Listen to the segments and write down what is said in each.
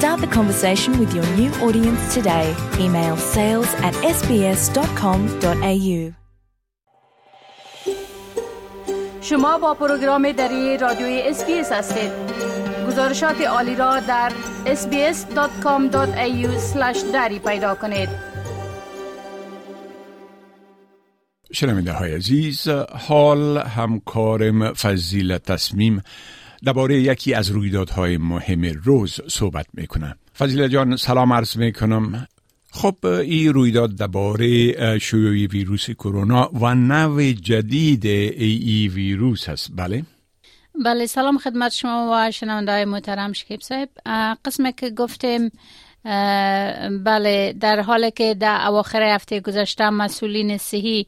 Start the conversation with your new audience today. Email sales at sbs.com.au. شما با پروگرام دری رادیوی SBS هستید گزارشات عالی را در sbs.com.au دری پیدا کنید شنونده های عزیز حال همکارم فضیل تصمیم درباره یکی از رویدادهای مهم روز صحبت می‌کنم. فضیل جان سلام عرض می‌کنم. خب این رویداد درباره شیوع ویروس کرونا و نوع جدید ای, ای ویروس است. بله؟ بله سلام خدمت شما و شنونده های محترم شکیب صاحب. قسم که گفتیم بله در حالی که در اواخر هفته گذشته مسئولین صحی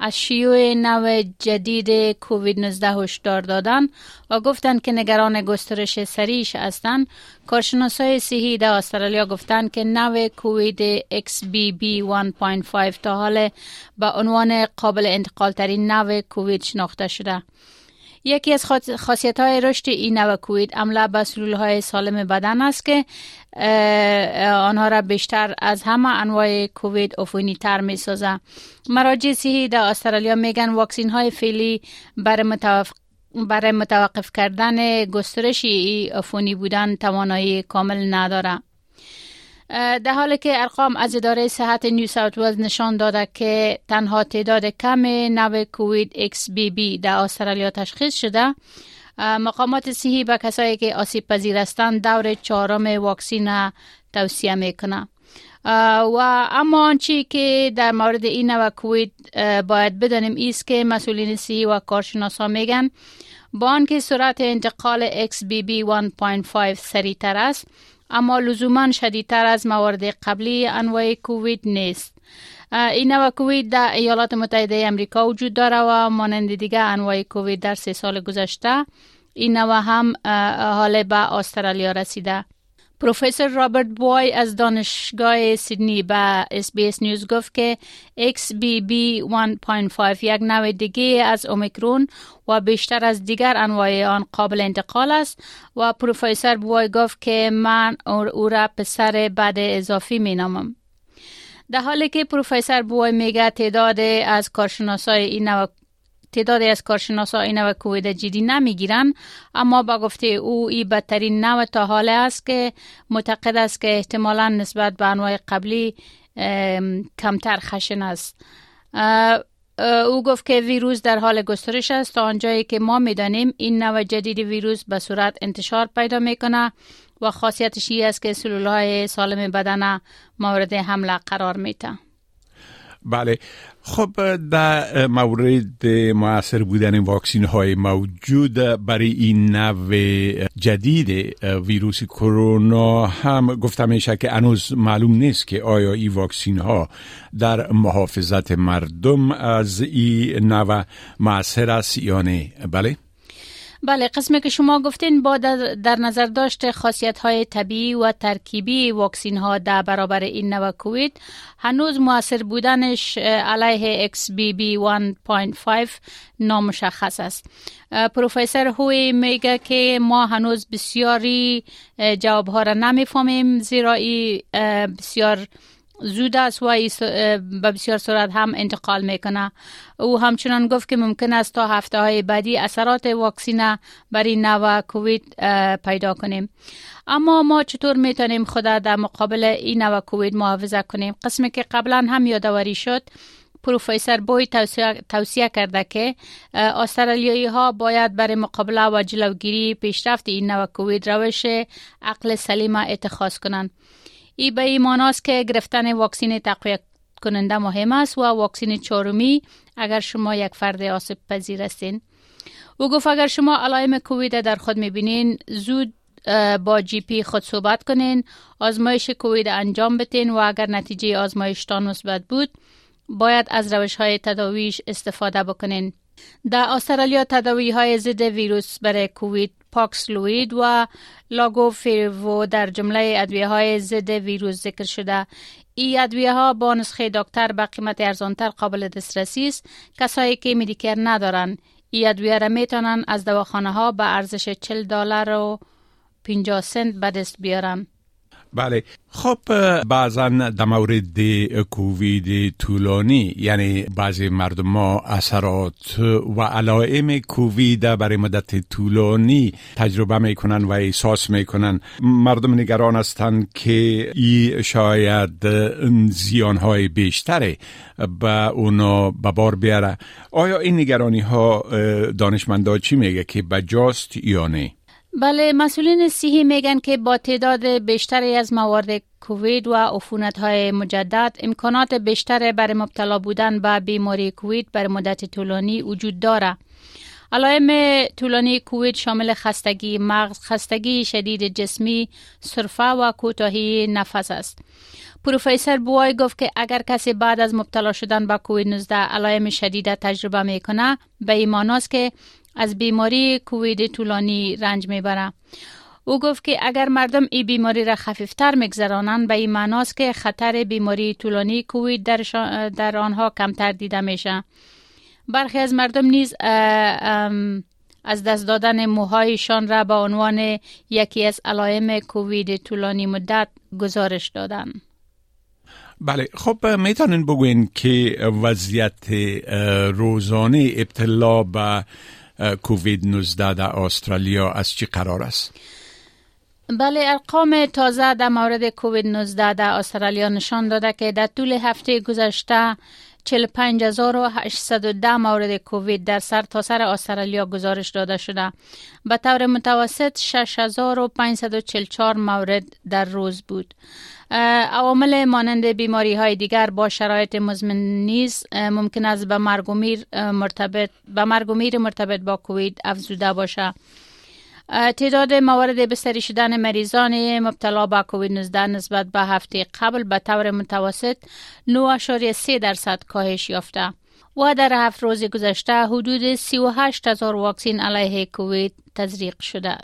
از شیوع نوع جدید کووید 19 هشدار دادن و گفتند که نگران گسترش سریش هستند. کارشناسای صحی در استرالیا گفتند که نوع کووید XBB 1.5 تا حال به عنوان قابل انتقال ترین نوع کووید شناخته شده. یکی از خاصیت های رشد این نوع کووید عمله به سلول های سالم بدن است که آنها را بیشتر از همه انواع کووید عفونی تر می سازه. مراجع صحی در استرالیا میگن واکسین های فعلی برای متوقف برای متوقف کردن گسترش عفونی بودن توانایی کامل نداره. در حالی که ارقام از اداره صحت نیو ساوت ولز نشان داده که تنها تعداد کم نوع کووید XBB در استرالیا تشخیص شده مقامات صحی به کسایی که آسیب پذیر هستند دور چهارم واکسین توصیه می‌کنه. و اما آنچه که در مورد این نوع کووید باید بدانیم ایست که مسئولین صحی و کارشناسا میگن با آنکه سرعت انتقال XBB 1.5 سریعتر است اما لزوما شدیدتر از موارد قبلی انواع کووید نیست. این نوع کووید در ایالات متحده امریکا وجود داره و مانند دیگه انواع کووید در سه سال گذشته این نوع هم حال به استرالیا رسیده. پروفسور رابرت بوی از دانشگاه سیدنی به اس نیوز گفت که XBB 1.5 یک نوع دیگه از اومیکرون و بیشتر از دیگر انواع آن قابل انتقال است و پروفسور بوی گفت که من او را پسر بعد اضافی می نامم. در حالی که پروفسور بوی میگه تعداد از کارشناسای این نوع تعدادی از کارشناسا این نوع کووید جدی نمی‌گیرن اما با گفته او این بدترین نوع تا حاله است که معتقد است که احتمالا نسبت به انواع قبلی کمتر خشن است. او گفت که ویروس در حال گسترش است. تا آنجایی که ما می‌دانیم این نوع جدید ویروس به صورت انتشار پیدا می‌کنه و خاصیتش است که سلول های سالم بدن مورد حمله قرار میده بله. خب در مورد موثر بودن واکسین های موجود برای این نوع جدید ویروس کرونا هم گفته میشه که هنوز معلوم نیست که آیا این واکسین ها در محافظت مردم از این نوع موثر است یا نه. بله. بله قسمی که شما گفتین با در نظر داشت خاصیت های طبیعی و ترکیبی واکسین ها در برابر این نوع کووید هنوز موثر بودنش علیه XBB 1.5 نامشخص است. پروفسور هوی میگه که ما هنوز بسیاری جواب ها را نمی‌فهمیم زیرا ای بسیار زود است و به بسیار سرعت هم انتقال می‌کنه. او همچنان گفت که ممکن است تا هفته های بعدی اثرات واکسینه برای نوع کووید پیدا کنیم. اما ما چطور می‌تونیم خدا در مقابل این نوع کووید محافظه کنیم؟ قسمی که قبلا هم یادآوری شد پروفسور بوی توصیه, کرده که استرالیایی ها باید برای مقابله و جلوگیری پیشرفت این نوع کووید روش عقل سلیم اتخاذ کنند. ای به ایمان است که گرفتن واکسین تقویت کننده مهم است و واکسین چهارمی اگر شما یک فرد آسیب پذیر هستین. او گفت اگر شما علائم کووید در خود می‌بینین زود با جی پی خود صحبت کنین آزمایش کووید انجام بتین و اگر نتیجه آزمایشتان مثبت بود باید از روش های تداویش استفاده بکنین. در استرالیا تداوی های ضد ویروس برای کووید پاکسلوید و لاگوفیرو در جمله ادویه های ضد ویروس ذکر شده. ای ادویه ها با نسخه دکتر به قیمت ارزانتر قابل دسترسی است. کسایی که میدیکر ندارن. ای ادویه را می‌تونن از دواخانه ها به ارزش 40 دلار و 50 سنت به دست بیارن. بله. خب بعضا در مورد کووید طولانی یعنی بعضی مردم ما اثرات و علائم کووید برای مدت طولانی تجربه می‌کنن و احساس می‌کنن. مردم نگران هستند که ای شاید زیانهای بیشتره به اونا به بار بیاره. آیا این نگرانی ها دانشمندا چی میگه؟ که بجاست یا نه؟ بله مسئولین صحی میگن که با تعداد بیشتری از موارد کووید و عفونت های مجدد امکانات بیشتر برای مبتلا بودن به بیماری کووید بر مدت طولانی وجود داره. علائم طولانی کووید شامل خستگی مغز، خستگی شدید جسمی، سرفه و کوتاهی نفس است. پروفسور بوای گفت که اگر کسی بعد از مبتلا شدن به کووید 19 علائم شدید تجربه می‌کنه به ایمان است که از بیماری کووید طولانی رنج می‌بره. او گفت که اگر مردم این بیماری را خفیفتر میگذرانند به این معناست که خطر بیماری طولانی کووید در, در آنها کمتر دیده میشه. برخی از مردم نیز از دست دادن موهایشان را به عنوان یکی از علائم کووید طولانی مدت گزارش دادن. بله خب می‌تونین بگوین که وضعیت روزانه ابتلا به کووید 19 در استرالیا از چی قرار است؟ بله ارقام تازه در مورد کووید 19 در استرالیا نشان داده که در طول هفته گذشته 45810 مورد کووید در سرتاسر سر استرالیا گزارش داده شده. به طور متوسط 6544 مورد در روز بود. عوامل مانند بیماری های دیگر با شرایط مزمن نیز ممکن است به مرگ مرتبط به مرتبط با کووید افزوده باشه. تعداد موارد بستری شدن مریضان مبتلا به کووید 19 نسبت به هفته قبل به طور متوسط 9.3 درصد کاهش یافته. و در هفت روز گذشته حدود 38 هزار واکسین علیه کووید تزریق شده.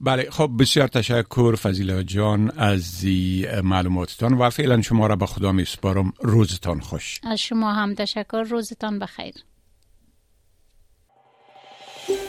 بله خب بسیار تشکر فضیله جان از معلوماتتان و فعلا شما را به خدا می سپارم روزتان خوش. از شما هم تشکر. روزتان بخیر.